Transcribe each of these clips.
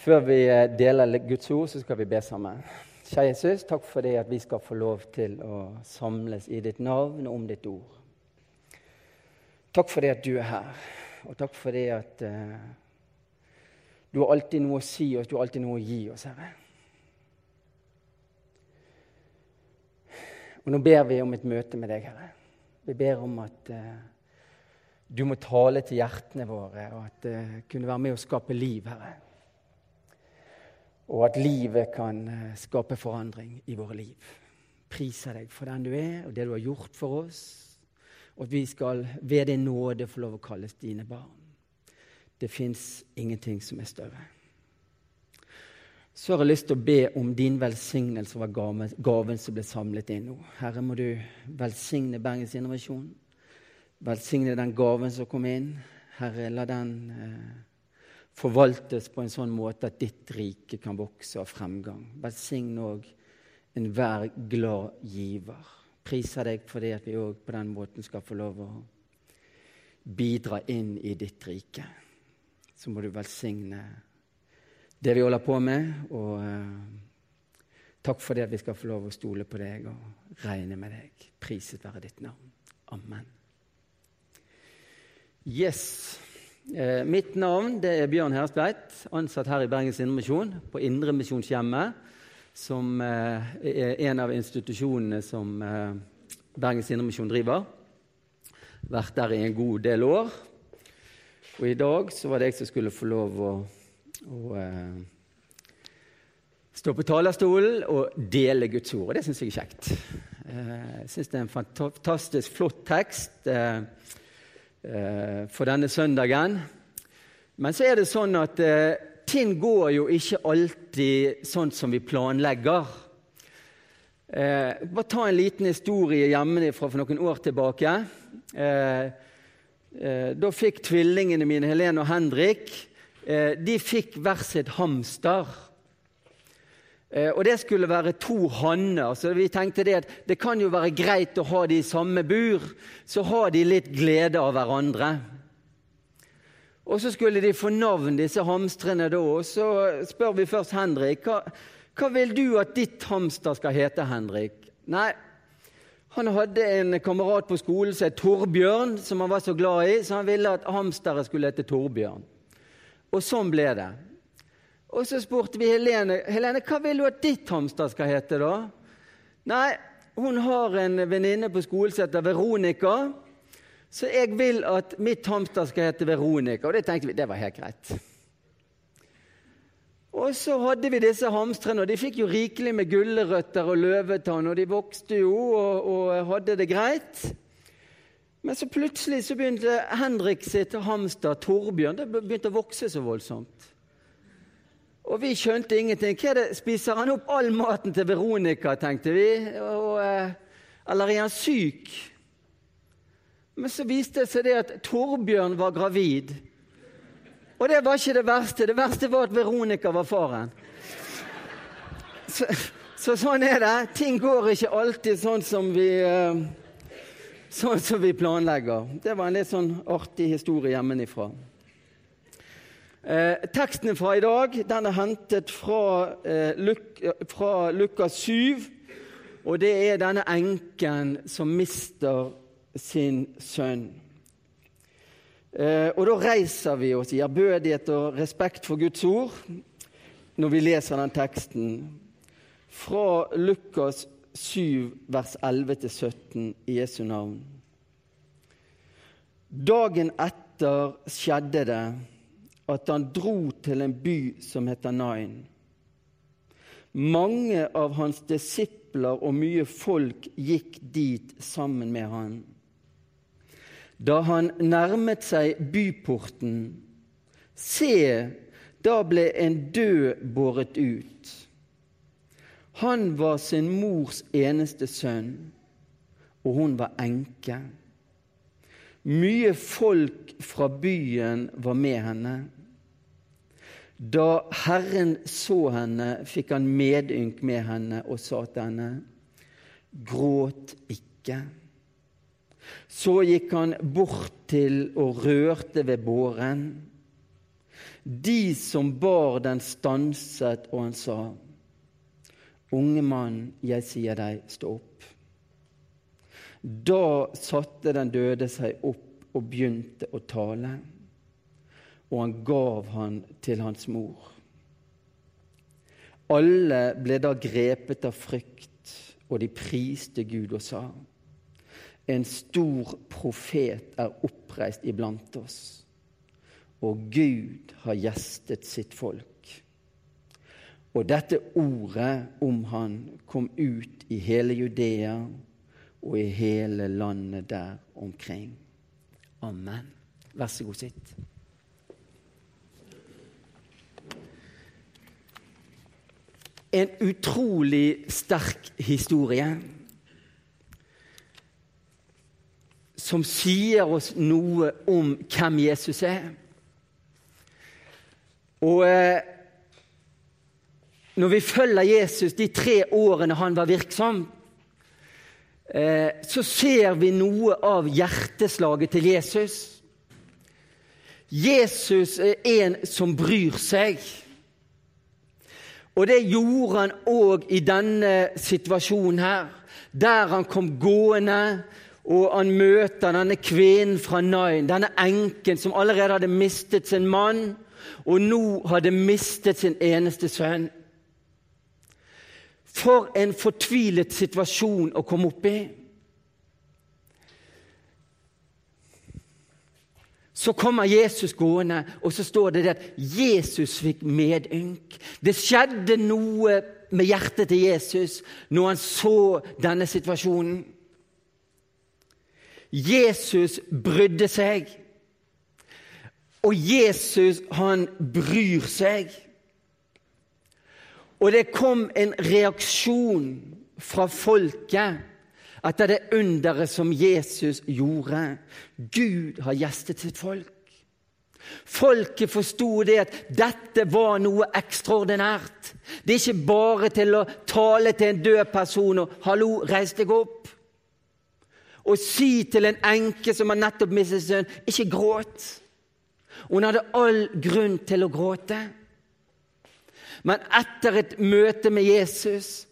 Før vi eh, deler Guds ord, så skal vi be sammen. Kjære Jesus, takk for det at vi skal få lov til å samles i ditt navn og om ditt ord. Takk for det at du er her, og takk for det at uh, du har alltid noe å si oss, du har alltid noe å gi oss, Herre. Og nå ber vi om et møte med deg, Herre. Vi ber om at uh, du må tale til hjertene våre, og at det uh, kunne være med å skape liv, Herre og at livet kan eh, skape forandring i våre liv. Priser deg for den du er, og det du har gjort for oss, og at vi skal ved din nåde få lov å kalles dine barn. Det fins ingenting som er større. Så har jeg lyst til å be om din velsignelse over gaven som ble samlet inn nå. Herre, må du velsigne Bergens Innovasjon. Velsigne den gaven som kom inn. Herre, la den eh, forvaltes på en sånn måte at ditt rike kan vokse av fremgang. Velsign òg enhver glad giver. Priser deg for det at vi òg på den måten skal få lov å bidra inn i ditt rike. Så må du velsigne det vi holder på med, og uh, takk for det at vi skal få lov å stole på deg og regne med deg. Priset være ditt navn. Amen. Yes. Eh, mitt navn er Bjørn Herstveit, ansatt her i Bergens Indremisjon, på Indremisjonshjemmet, som eh, er en av institusjonene som eh, Bergens Indremisjon driver. Vært der i en god del år. Og i dag så var det jeg som skulle få lov å, å stå på talerstolen og dele Guds ord. Og det syns jeg er kjekt. Jeg syns det er en fantastisk flott tekst. Eh, for denne søndagen. Men så er det sånn at eh, ting går jo ikke alltid sånn som vi planlegger. Eh, bare ta en liten historie hjemmefra for noen år tilbake. Eh, eh, da fikk tvillingene mine, Helene og Henrik, eh, de fikk hver sitt hamster. Eh, og det skulle være to hanner. Så vi tenkte det at det kan jo være greit å ha de i samme bur, så har de litt glede av hverandre. Og så skulle de få navn, disse hamstrene, da. Og så spør vi først Henrik. Hva, hva vil du at ditt hamster skal hete, Henrik? Nei, han hadde en kamerat på skolen som het Torbjørn, som han var så glad i, så han ville at hamsteret skulle hete Torbjørn. Og sånn ble det. Og så spurte vi Helene Helene, hva vil du at ditt hamster skal hete. da? Nei, hun har en venninne på skolen som heter Veronica. Så jeg vil at mitt hamster skal hete Veronica. Og det tenkte vi, det var helt greit. Og så hadde vi disse hamstrene, og de fikk jo rikelig med gulrøtter og løvetann, og de vokste jo og, og hadde det greit. Men så plutselig så begynte Henrik sitt hamster Torbjørn det begynte å vokse så voldsomt. Og vi skjønte ingenting. Hva er det? Spiser han opp all maten til Veronica, tenkte vi? Og, eh, eller er han syk? Men så viste det seg det at Torbjørn var gravid. Og det var ikke det verste. Det verste var at Veronica var faren. Så, så sånn er det. Ting går ikke alltid sånn som vi eh, Sånn som vi planlegger. Det var en litt sånn artig historie hjemmefra. Eh, teksten fra i dag den er hentet fra, eh, Luk, fra Lukas 7. Og det er denne enken som mister sin sønn. Eh, og da reiser vi oss i ærbødighet og respekt for Guds ord når vi leser den teksten fra Lukas 7, vers 11-17 i Jesu navn. Dagen etter skjedde det at han dro til en by som heter Nain. Mange av hans disipler og mye folk gikk dit sammen med han. Da han nærmet seg byporten, se, da ble en død båret ut. Han var sin mors eneste sønn, og hun var enke. Mye folk fra byen var med henne. Da Herren så henne, fikk han medynk med henne og sa til henne, gråt ikke. Så gikk han bort til og rørte ved båren. De som bar den, stanset, og han sa, Unge mann, jeg sier deg, stå opp. Da satte den døde seg opp og begynte å tale, og han gav han til hans mor. Alle ble da grepet av frykt, og de priste Gud og sa:" En stor profet er oppreist iblant oss, og Gud har gjestet sitt folk. Og dette ordet om han kom ut i hele Judea og i hele landet der omkring. Amen. Vær så god, sitt. En utrolig sterk historie som sier oss noe om hvem Jesus er. Og eh, når vi følger Jesus de tre årene han var virksom, eh, så ser vi noe av hjerteslaget til Jesus. Jesus er en som bryr seg. Og det gjorde han òg i denne situasjonen her, der han kom gående og han møter denne kvinnen fra Nain, denne enken som allerede hadde mistet sin mann, og nå hadde mistet sin eneste sønn. For en fortvilet situasjon å komme opp i. Så kommer Jesus gående, og så står det at Jesus fikk medynk. Det skjedde noe med hjertet til Jesus når han så denne situasjonen. Jesus brydde seg. Og Jesus, han bryr seg. Og det kom en reaksjon fra folket etter det underet som Jesus gjorde. Gud har gjestet sitt folk. Folket forsto det at dette var noe ekstraordinært. Det er ikke bare til å tale til en død person og 'hallo, reis deg opp' og si til en enke som har nettopp mistet sønn, ikke gråt. Hun hadde all grunn til å gråte. Men etter et møte med Jesus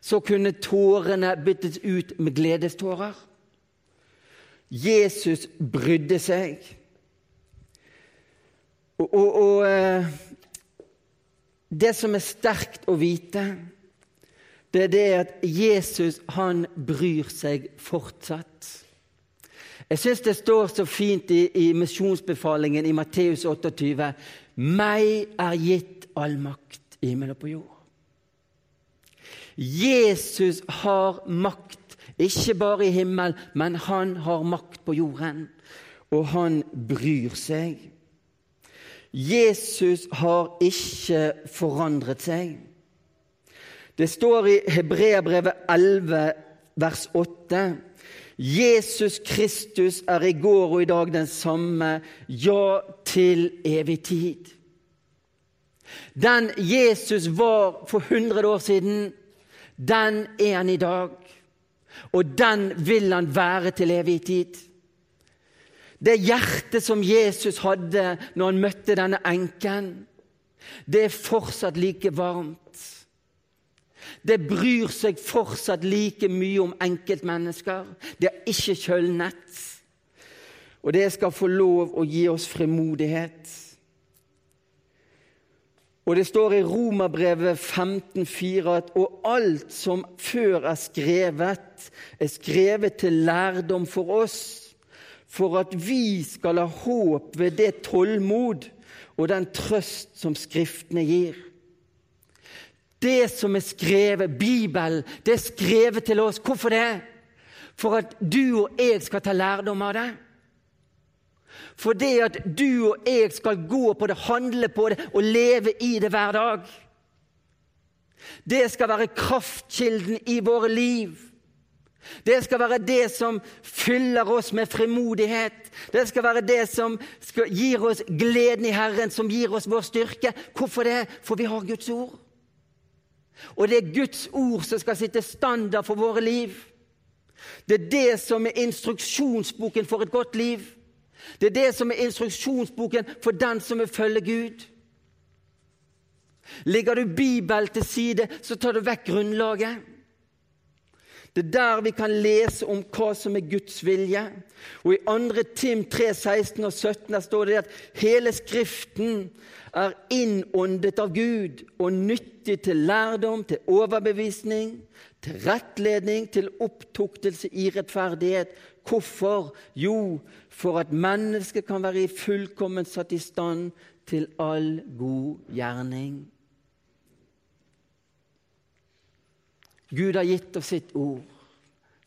så kunne tårene byttes ut med gledestårer. Jesus brydde seg. Og, og, og eh, det som er sterkt å vite, det er det at Jesus han bryr seg fortsatt. Jeg syns det står så fint i, i misjonsbefalingen i Matteus 28.: Meg er gitt all makt i himmel og på jord. Jesus har makt, ikke bare i himmelen, men han har makt på jorden. Og han bryr seg. Jesus har ikke forandret seg. Det står i Hebreabrevet 11, vers 8. Jesus Kristus er i går og i dag den samme, ja, til evig tid. Den Jesus var for 100 år siden, den er han i dag. Og den vil han være til evig tid. Det hjertet som Jesus hadde når han møtte denne enken, det er fortsatt like varmt. Det bryr seg fortsatt like mye om enkeltmennesker. Det har ikke kjølnet. Og det skal få lov å gi oss frimodighet. Og det står i Romerbrevet 15,4 at og alt som før er skrevet, er skrevet til lærdom for oss, for at vi skal ha håp ved det tålmod og den trøst som Skriftene gir. Det som er skrevet, Bibelen, det er skrevet til oss. Hvorfor det? For at du og jeg skal ta lærdom av det. For det at du og jeg skal gå på det, handle på det og leve i det hver dag. Det skal være kraftkilden i våre liv. Det skal være det som fyller oss med frimodighet. Det skal være det som gir oss gleden i Herren, som gir oss vår styrke. Hvorfor det? For vi har Guds ord. Og det er Guds ord som skal sitte standard for våre liv. Det er det som er instruksjonsboken for et godt liv. Det er det som er instruksjonsboken for den som vil følge Gud. Ligger du Bibelen til side, så tar du vekk grunnlaget. Det er der vi kan lese om hva som er Guds vilje. Og I 2. Tim 3, 16 og 17 der står det at hele Skriften er innåndet av Gud og nyttig til lærdom, til overbevisning, til rettledning, til opptuktelse i rettferdighet. Hvorfor? Jo, for at mennesket kan være i fullkomment satt i stand til all god gjerning. Gud har gitt oss sitt ord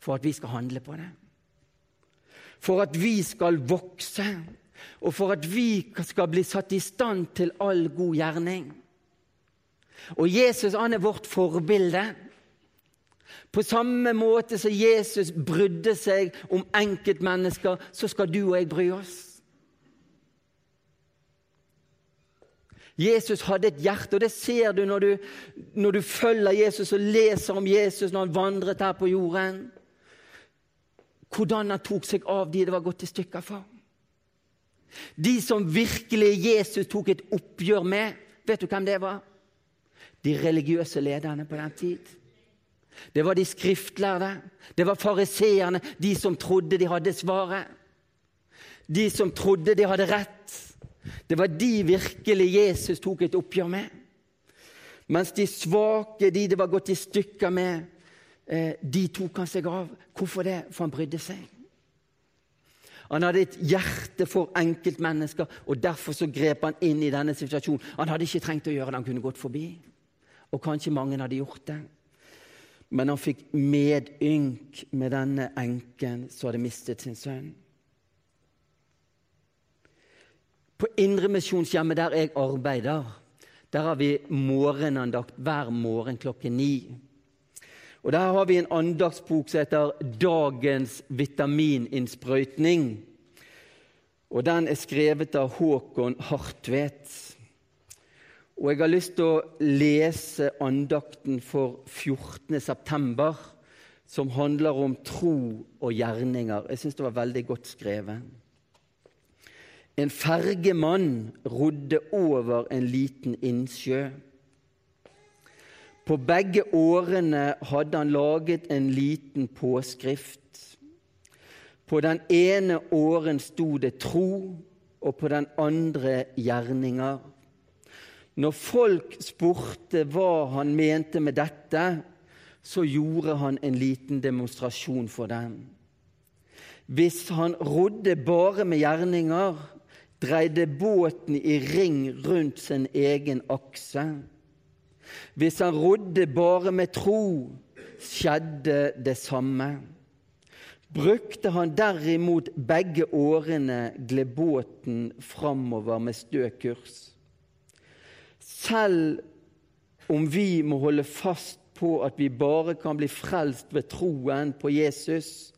for at vi skal handle på det. For at vi skal vokse, og for at vi skal bli satt i stand til all god gjerning. Og Jesus han er vårt forbilde. På samme måte som Jesus brydde seg om enkeltmennesker, så skal du og jeg bry oss. Jesus hadde et hjerte, og det ser du når du, når du følger Jesus og leser om Jesus når han vandret her på jorden. Hvordan han tok seg av de det var gått i stykker for. De som virkelig Jesus tok et oppgjør med, vet du hvem det var? De religiøse lederne på den tid. Det var de skriftlærde, det var fariseerne, de som trodde de hadde svaret. De som trodde de hadde rett. Det var de virkelig Jesus tok et oppgjør med. Mens de svake, de det var gått i stykker med, eh, de tok han seg av. Hvorfor det? For han brydde seg. Han hadde et hjerte for enkeltmennesker, og derfor så grep han inn i denne situasjonen. Han hadde ikke trengt å gjøre det, han kunne gått forbi. Og kanskje mange hadde gjort det. Men han fikk medynk med denne enken som hadde mistet sin sønn. På Indremisjonshjemmet, der jeg arbeider, der har vi morgenandakt hver morgen klokken ni. Og Der har vi en andaktsbok som heter 'Dagens vitamininnsprøytning'. Og Den er skrevet av Håkon Hartvedt. Og Jeg har lyst til å lese andakten for 14. september, som handler om tro og gjerninger. Jeg syns det var veldig godt skrevet. En fergemann rodde over en liten innsjø. På begge årene hadde han laget en liten påskrift. På den ene åren sto det tro, og på den andre gjerninger. Når folk spurte hva han mente med dette, så gjorde han en liten demonstrasjon for dem. Hvis han rodde bare med gjerninger, dreide båten i ring rundt sin egen akse. Hvis han rodde bare med tro, skjedde det samme. Brukte han derimot begge årene, gled båten framover med stø kurs. Selv om vi må holde fast på at vi bare kan bli frelst ved troen på Jesus,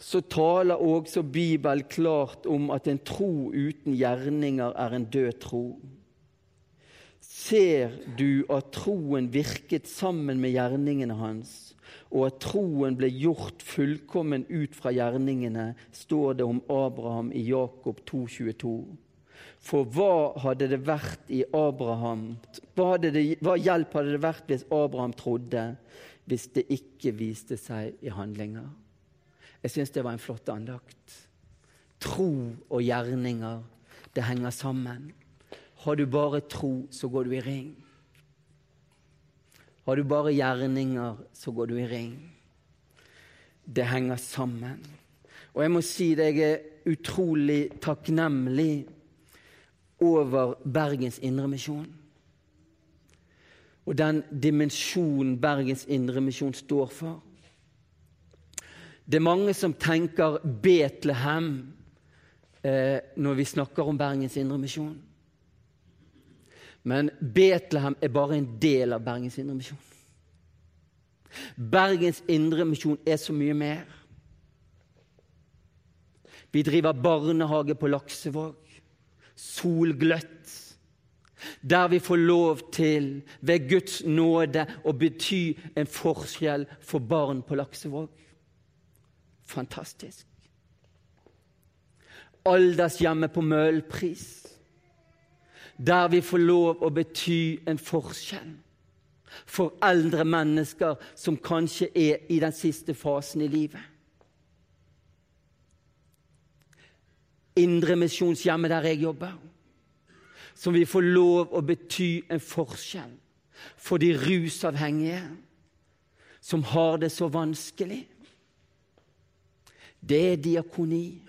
så taler også Bibelen klart om at en tro uten gjerninger er en død tro. Ser du at troen virket sammen med gjerningene hans, og at troen ble gjort fullkommen ut fra gjerningene, står det om Abraham i Jakob 2,22. For hva hadde det vært i Abraham hva, det, hva hjelp hadde det vært hvis Abraham trodde, hvis det ikke viste seg i handlinger? Jeg syns det var en flott andakt. Tro og gjerninger, det henger sammen. Har du bare tro, så går du i ring. Har du bare gjerninger, så går du i ring. Det henger sammen. Og jeg må si det, jeg er utrolig takknemlig over Bergens Indremisjon. Og den dimensjonen Bergens Indremisjon står for. Det er mange som tenker Betlehem eh, når vi snakker om Bergens Indremisjon. Men Betlehem er bare en del av Bergens Indremisjon. Bergens Indremisjon er så mye mer. Vi driver barnehage på Laksevåg. Solgløtt. Der vi får lov til, ved Guds nåde, å bety en forskjell for barn på Laksevåg. Fantastisk. Aldershjemmet på Møhlpris. Der vi får lov å bety en forskjell for eldre mennesker som kanskje er i den siste fasen i livet. Indremisjonshjemmet der jeg jobber, som vil få lov å bety en forskjell for de rusavhengige som har det så vanskelig. Det er diakoni.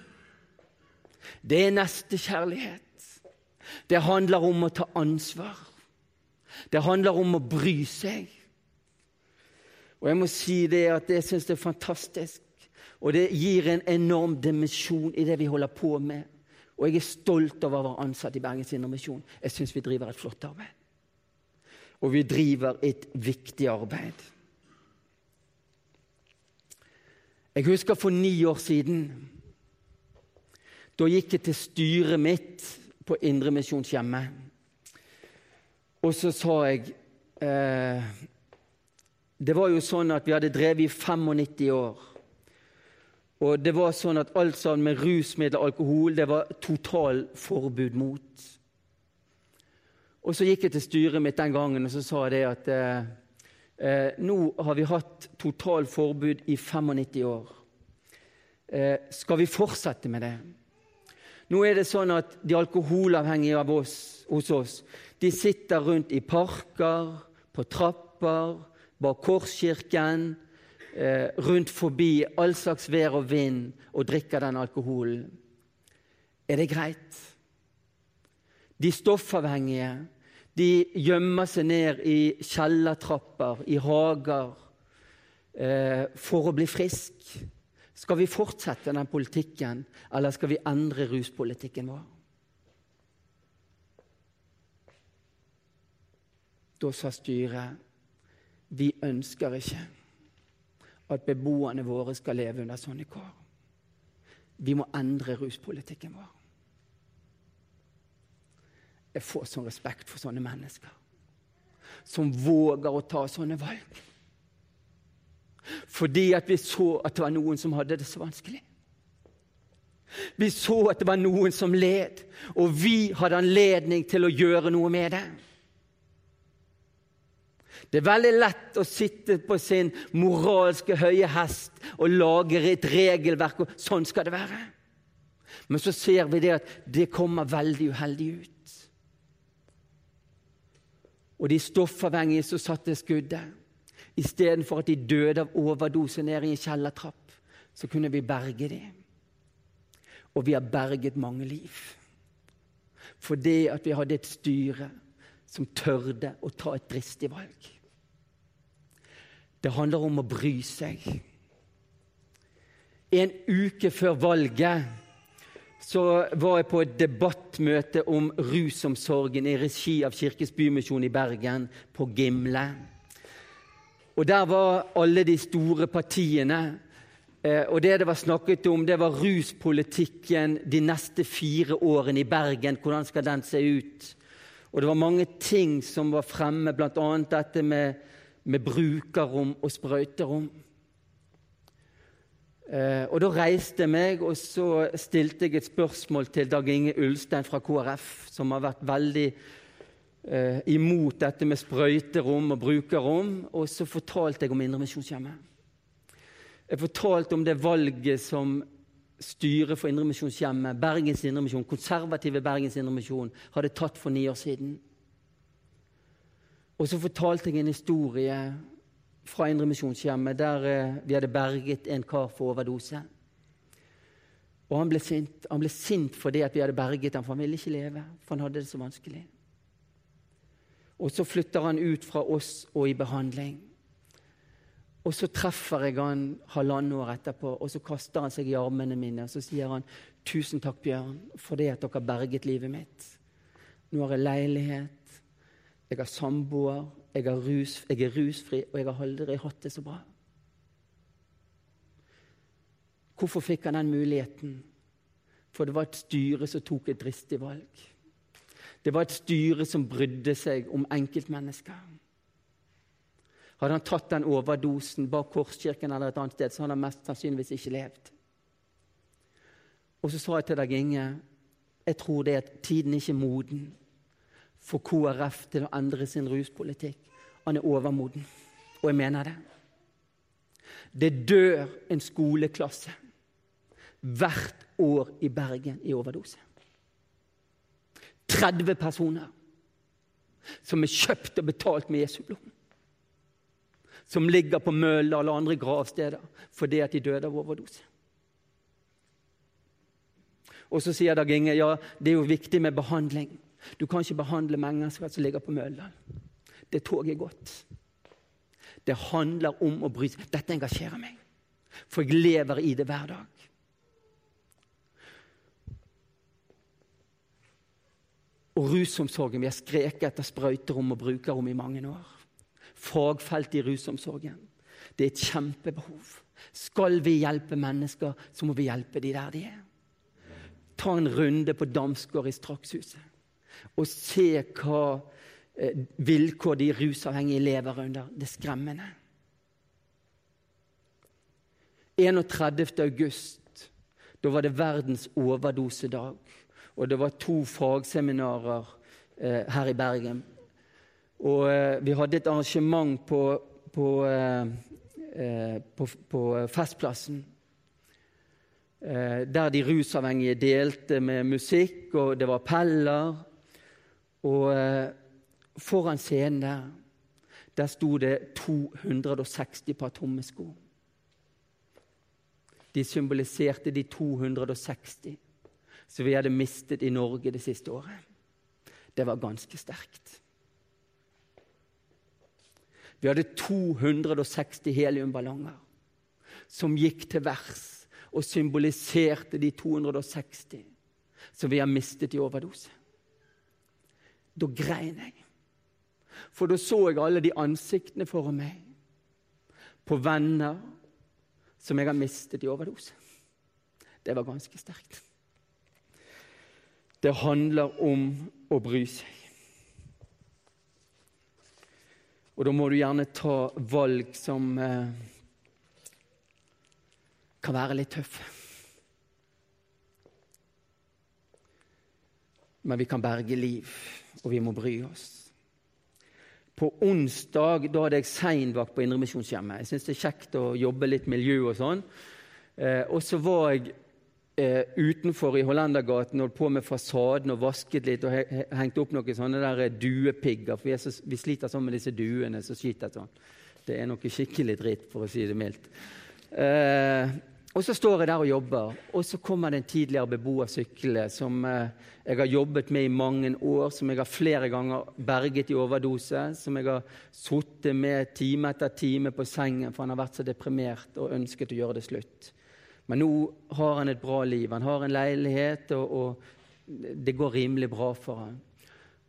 Det er nestekjærlighet. Det handler om å ta ansvar. Det handler om å bry seg. Og jeg må si det at jeg syns det er fantastisk. Og det gir en enorm dimensjon i det vi holder på med. Og jeg er stolt over å være ansatt i Bergens Indremisjon. Jeg syns vi driver et flott arbeid. Og vi driver et viktig arbeid. Jeg husker for ni år siden. Da gikk jeg til styret mitt på Indremisjonshjemmet. Og så sa jeg eh, Det var jo sånn at vi hadde drevet i 95 år. Og det var sånn at alt sammen med rusmidler og alkohol det var totalforbud mot. Og Så gikk jeg til styret mitt den gangen og så sa det at eh, eh, nå har vi hatt totalforbud i 95 år. Eh, skal vi fortsette med det? Nå er det sånn at De alkoholavhengige av oss, hos oss de sitter rundt i parker, på trapper, bak Korskirken, eh, rundt forbi all slags vær og vind og drikker den alkoholen. Er det greit? De stoffavhengige de gjemmer seg ned i kjellertrapper, i hager, eh, for å bli frisk. Skal vi fortsette den politikken, eller skal vi endre ruspolitikken vår? Da sa styret vi ønsker ikke at beboerne våre skal leve under sånne kår. Vi må endre ruspolitikken vår. Jeg får sånn respekt for sånne mennesker som våger å ta sånne valg. Fordi at vi så at det var noen som hadde det så vanskelig. Vi så at det var noen som led, og vi hadde anledning til å gjøre noe med det. Det er veldig lett å sitte på sin moralske høye hest og lage et regelverk, og sånn skal det være. Men så ser vi det at det kommer veldig uheldig ut. Og de stoffavhengige som satte skuddet, istedenfor at de døde av overdose nede i en kjellertrapp, så kunne vi berge dem. Og vi har berget mange liv. Fordi at vi hadde et styre som tørde å ta et dristig valg. Det handler om å bry seg. En uke før valget så var jeg på et debattmøte om rusomsorgen i regi av Kirkes Bymisjon i Bergen, på Gimle. Og Der var alle de store partiene. Eh, og Det det var snakket om, det var ruspolitikken de neste fire årene i Bergen. Hvordan skal den se ut? Og Det var mange ting som var fremme, bl.a. dette med med brukerrom og sprøyterom. Eh, og Da reiste jeg meg og så stilte jeg et spørsmål til Dag Inge Ulstein fra KrF, som har vært veldig eh, imot dette med sprøyterom og brukerrom. Og så fortalte jeg om Indremisjonshjemmet. Jeg fortalte om det valget som styret for Indremisjonshjemmet, Bergens Indremisjon, konservative Bergens Indremisjon, hadde tatt for ni år siden. Og så fortalte jeg en historie fra Indremisjonshjemmet der eh, vi hadde berget en kar for overdose. Og han ble sint Han ble sint fordi vi hadde berget ham, for han ville ikke leve. For han hadde det så vanskelig. Og så flytter han ut fra oss og i behandling. Og så treffer jeg han halvannet år etterpå, og så kaster han seg i armene mine og så sier han, 'Tusen takk, Bjørn, for det at dere berget livet mitt.' Nå har jeg leilighet, jeg har samboer, jeg, rus, jeg er rusfri, og jeg har aldri hatt det så bra. Hvorfor fikk han den muligheten? For det var et styre som tok et dristig valg. Det var et styre som brydde seg om enkeltmennesker. Hadde han tatt den overdosen bak Korskirken eller et annet sted, så hadde han mest sannsynligvis ikke levd. Og så sa jeg til Dag Inge jeg tror det at tiden ikke er moden for KrF til å endre sin ruspolitikk. Han er overmoden, og jeg mener det. Det dør en skoleklasse hvert år i Bergen i overdose. 30 personer som er kjøpt og betalt med Jesu blod. Som ligger på Møldal eller andre gravsteder fordi at de døde av overdose. Og så sier Dag Inge ja, det er jo viktig med behandling. Du kan ikke behandle mennesker som ligger på Møldal. Det toget er gått. Det handler om å bry seg. Dette engasjerer meg, for jeg lever i det hver dag. Og rusomsorgen. Vi har skreket etter sprøyterom og brukerrom i mange år. Fagfelt i rusomsorgen. Det er et kjempebehov. Skal vi hjelpe mennesker, så må vi hjelpe de der de er. Ta en runde på Damsgård i Strakshuset og se hva eh, vilkår de rusavhengige lever under. Det er skremmende. 31. august, da var det verdens overdosedag. Og det var to fagseminarer eh, her i Bergen. Og eh, vi hadde et arrangement på, på, eh, eh på, på Festplassen. Der de rusavhengige delte med musikk, og det var appeller. Og foran scenen der, der sto det 260 par tomme sko. De symboliserte de 260 som vi hadde mistet i Norge det siste året. Det var ganske sterkt. Vi hadde 260 heliumballonger som gikk til vers og symboliserte de 260 som vi har mistet i overdose. Da grein jeg. For da så jeg alle de ansiktene foran meg på venner som jeg har mistet i overdose. Det var ganske sterkt. Det handler om å bry seg. Og da må du gjerne ta valg som eh, kan være litt tøffe. Men vi kan berge liv, og vi må bry oss. På onsdag da hadde jeg seinvakt på Indremisjonshjemmet. Jeg syns det er kjekt å jobbe litt miljø og sånn. Eh, og så var jeg eh, utenfor i Hollendergaten holdt på med fasaden og vasket litt og he hengt opp noen sånne der eh, duepigger. For vi, så, vi sliter sånn med disse duene som skyter sånn. Det er noe skikkelig dritt, for å si det mildt. Eh, og så står jeg der og jobber, og så kommer det en tidligere beboer syklende som eh, jeg har jobbet med i mange år, som jeg har flere ganger berget i overdose, som jeg har sittet med time etter time på sengen, for han har vært så deprimert og ønsket å gjøre det slutt. Men nå har han et bra liv. Han har en leilighet, og, og det går rimelig bra for han.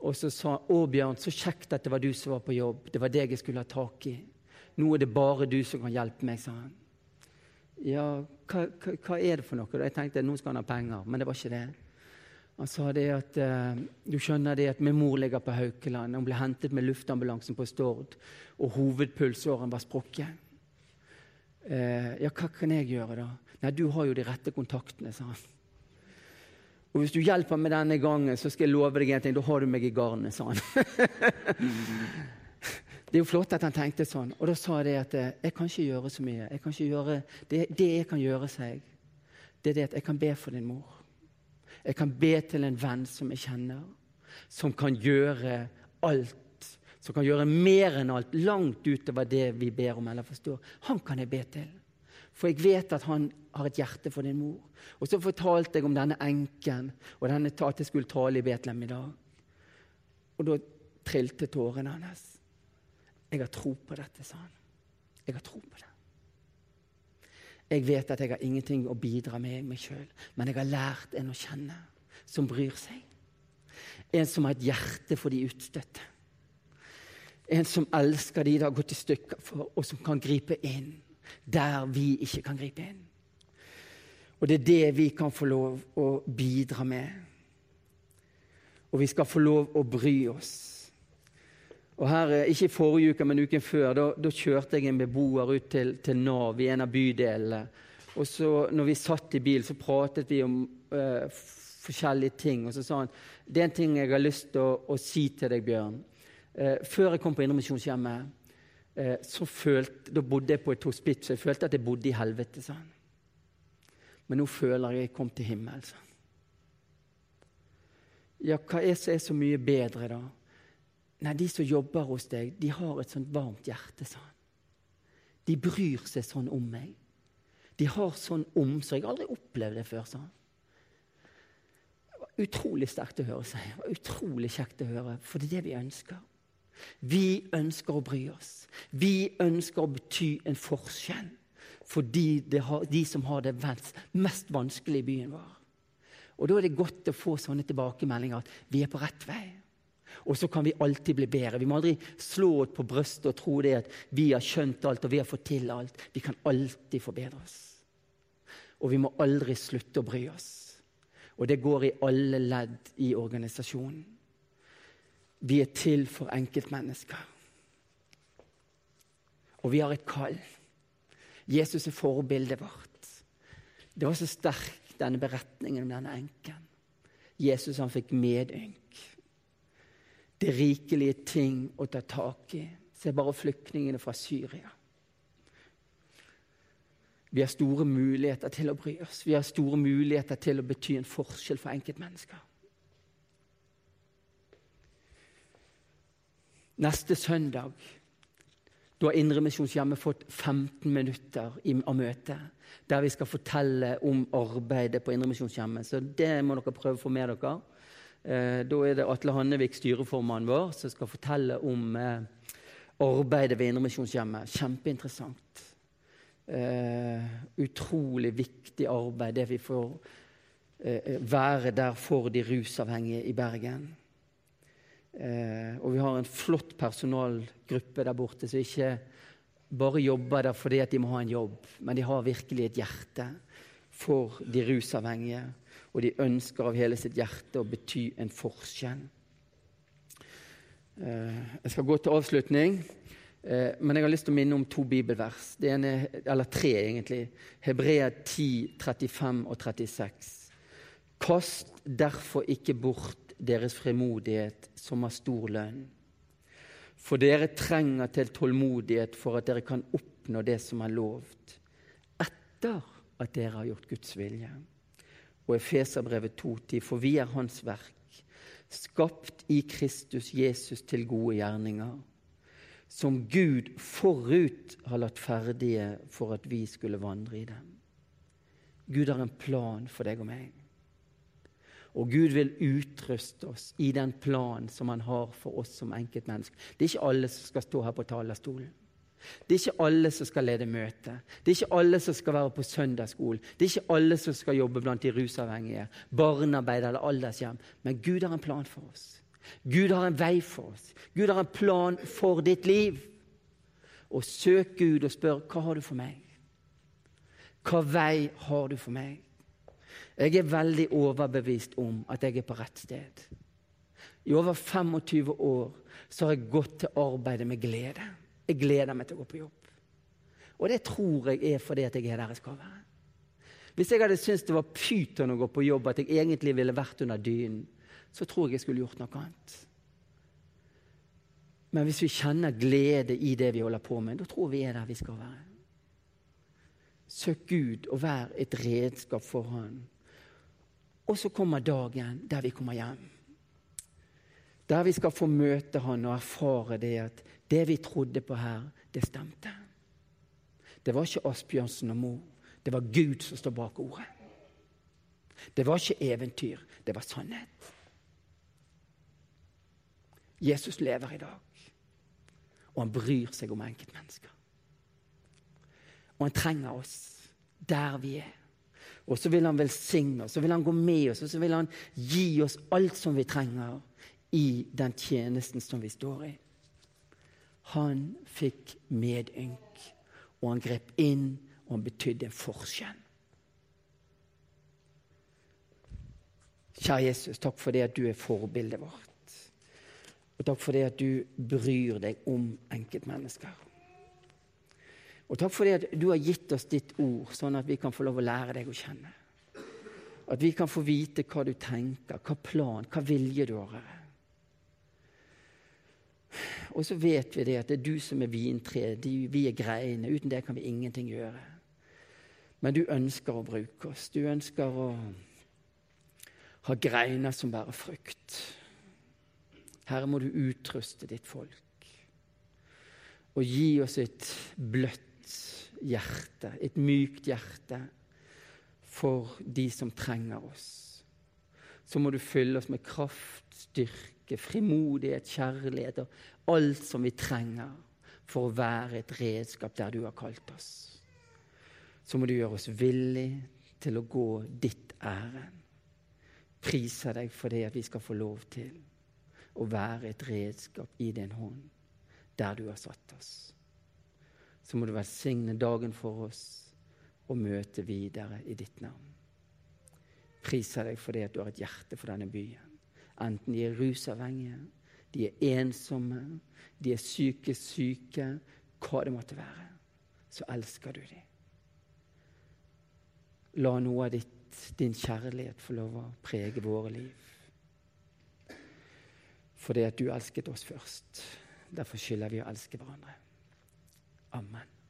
Og så sa han 'Å, Bjørn, så kjekt at det var du som var på jobb. Det var deg jeg skulle ha tak i. Nå er det bare du som kan hjelpe meg', sa han. Ja, hva, hva, hva er det for noe? Jeg tenkte nå skal han ha penger, men det var ikke det. Han sa det at uh, du skjønner det at min mor ligger på Haukeland. Hun ble hentet med luftambulansen på Stord, og hovedpulsåren var sprukket. Uh, ja, hva kan jeg gjøre, da? Nei, du har jo de rette kontaktene, sa han. Og hvis du hjelper meg denne gangen, så skal jeg love deg en ting. Da har du meg i garnet, sa han. det er jo flott at han tenkte sånn. Og da sa jeg at eh, jeg kan ikke gjøre så mye. Jeg gjøre, det, det jeg kan gjøre, seg, det er det at jeg kan be for din mor. Jeg kan be til en venn som jeg kjenner, som kan gjøre alt. Som kan gjøre mer enn alt, langt utover det vi ber om eller forstår. Han kan jeg be til. For jeg vet at han har et hjerte for din mor. Og så fortalte jeg om denne enken og denne at jeg skulle tale i Betlehem i dag. Og da trilte tårene hennes. Jeg har tro på dette, sa han. Jeg har tro på det. Jeg vet at jeg har ingenting å bidra med meg sjøl, men jeg har lært en å kjenne som bryr seg. En som har et hjerte for de utstøtte. En som elsker de det har gått i stykker for, og som kan gripe inn der vi ikke kan gripe inn. Og det er det vi kan få lov å bidra med. Og vi skal få lov å bry oss. Og her, Ikke i forrige uke, men uken før, da, da kjørte jeg en beboer ut til, til, Nav i en av bydelene. Og så når vi satt i bil, så pratet vi om eh, forskjellige ting. Og så sa han det er en ting jeg har lyst til å, å si til deg, Bjørn. Eh, før jeg kom på Indremisjonshjemmet, eh, så følte, da bodde jeg på et hospits, jeg følte at jeg bodde i helvete. sa. Men nå føler jeg jeg kom til himmelen. sa. Ja, hva er som er så mye bedre, da? Nei, de som jobber hos deg, de har et sånt varmt hjerte, sa han. De bryr seg sånn om meg. De har sånn omsorg. Jeg har aldri opplevd det før, sa han. Det var utrolig sterkt å høre seg. Det var utrolig kjekt å høre, for det er det vi ønsker. Vi ønsker å bry oss. Vi ønsker å bety en forskjell for de, de som har det mest vanskelig i byen vår. Og Da er det godt å få sånne tilbakemeldinger at vi er på rett vei. Og så kan vi alltid bli bedre. Vi må aldri slå oss på brystet og tro det at vi har skjønt alt og vi har fått til alt. Vi kan alltid forbedre oss. Og vi må aldri slutte å bry oss. Og det går i alle ledd i organisasjonen. Vi er til for enkeltmennesker. Og vi har et kall. Jesus er forbildet vårt. Det var så sterk, denne beretningen om denne enken. Jesus han fikk medynk. Det rikelige ting å ta tak i. Se bare flyktningene fra Syria. Vi har store muligheter til å bry oss. Vi har store muligheter til å bety en forskjell for enkeltmennesker. Neste søndag da har Indremisjonshjemmet fått 15 minutter av møtet der vi skal fortelle om arbeidet på Indremisjonshjemmet. Så det må dere prøve å få med dere. Eh, da er det Atle Hannevik, styreformannen vår, som skal fortelle om eh, arbeidet ved Indremisjonshjemmet. Kjempeinteressant. Uh, utrolig viktig arbeid, det vi får være der for de rusavhengige i Bergen. Eh, og vi har en flott personalgruppe der borte som ikke bare jobber der fordi de må ha en jobb, men de har virkelig et hjerte for de rusavhengige. Og de ønsker av hele sitt hjerte å bety en forskjell. Eh, jeg skal gå til avslutning, eh, men jeg har lyst til å minne om to bibelvers. Det ene, eller tre, egentlig. Hebrea 10, 35 og 36. Kast derfor ikke bort deres fremodighet, som har stor lønn. For dere trenger til tålmodighet for at dere kan oppnå det som er lovt, etter at dere har gjort Guds vilje. Og Efeserbrevet 2,10.: For vi er Hans verk, skapt i Kristus Jesus til gode gjerninger, som Gud forut har latt ferdige for at vi skulle vandre i dem. Gud har en plan for deg og meg. Og Gud vil utruste oss i den planen som han har for oss som enkeltmennesker. Det er ikke alle som skal stå her på talerstolen. Det er ikke alle som skal lede møte. Det er ikke alle som skal være på søndagsskolen. Det er ikke alle som skal jobbe blant de rusavhengige, barnearbeid eller aldershjem. Men Gud har en plan for oss. Gud har en vei for oss. Gud har en plan for ditt liv. Og søk Gud og spør hva har du for meg? Hva vei har du for meg? Jeg er veldig overbevist om at jeg er på rett sted. I over 25 år så har jeg gått til arbeidet med glede. Jeg gleder meg til å gå på jobb. Og det tror jeg er fordi at jeg er der jeg skal være. Hvis jeg hadde syntes det var pyton å gå på jobb, at jeg egentlig ville vært under dynen, så tror jeg jeg skulle gjort noe annet. Men hvis vi kjenner glede i det vi holder på med, da tror vi er der vi skal være. Søk Gud og vær et redskap for Han og så kommer dagen der vi kommer hjem. Der vi skal få møte han og erfare det at det vi trodde på her, det stemte. Det var ikke Asbjørnsen og Mo. Det var Gud som står bak ordet. Det var ikke eventyr, det var sannhet. Jesus lever i dag, og han bryr seg om enkeltmennesker. Og han trenger oss der vi er. Og så vil han velsigne oss, så vil han gå med oss, og så vil han gi oss alt som vi trenger i den tjenesten som vi står i. Han fikk medynk, og han grep inn, og han betydde en forskjell. Kjære Jesus, takk for det at du er forbildet vårt. Og takk for det at du bryr deg om enkeltmennesker. Og takk for det at du har gitt oss ditt ord, sånn at vi kan få lov å lære deg å kjenne. At vi kan få vite hva du tenker, hva plan, hva vilje du har. Og så vet vi det at det er du som er vintreet, vi er greiene. Uten det kan vi ingenting gjøre. Men du ønsker å bruke oss. Du ønsker å ha greiner som bærer frukt. Herre, må du utruste ditt folk og gi oss et bløtt hjerte, et mykt hjerte, for de som trenger oss. Så må du fylle oss med kraft, styrke, frimodighet, kjærlighet og alt som vi trenger for å være et redskap der du har kalt oss. Så må du gjøre oss villig til å gå ditt ærend. Priser deg for det at vi skal få lov til å være et redskap i din hånd der du har satt oss. Så må du velsigne dagen for oss og møte videre i ditt navn. Priser deg for det at du har et hjerte for denne byen. Enten de er rusavhengige, de er ensomme, de er psykisk syke, hva det måtte være, så elsker du dem. La noe av ditt, din kjærlighet få lov å prege våre liv. For det at du elsket oss først. Derfor skylder vi å elske hverandre. Amen.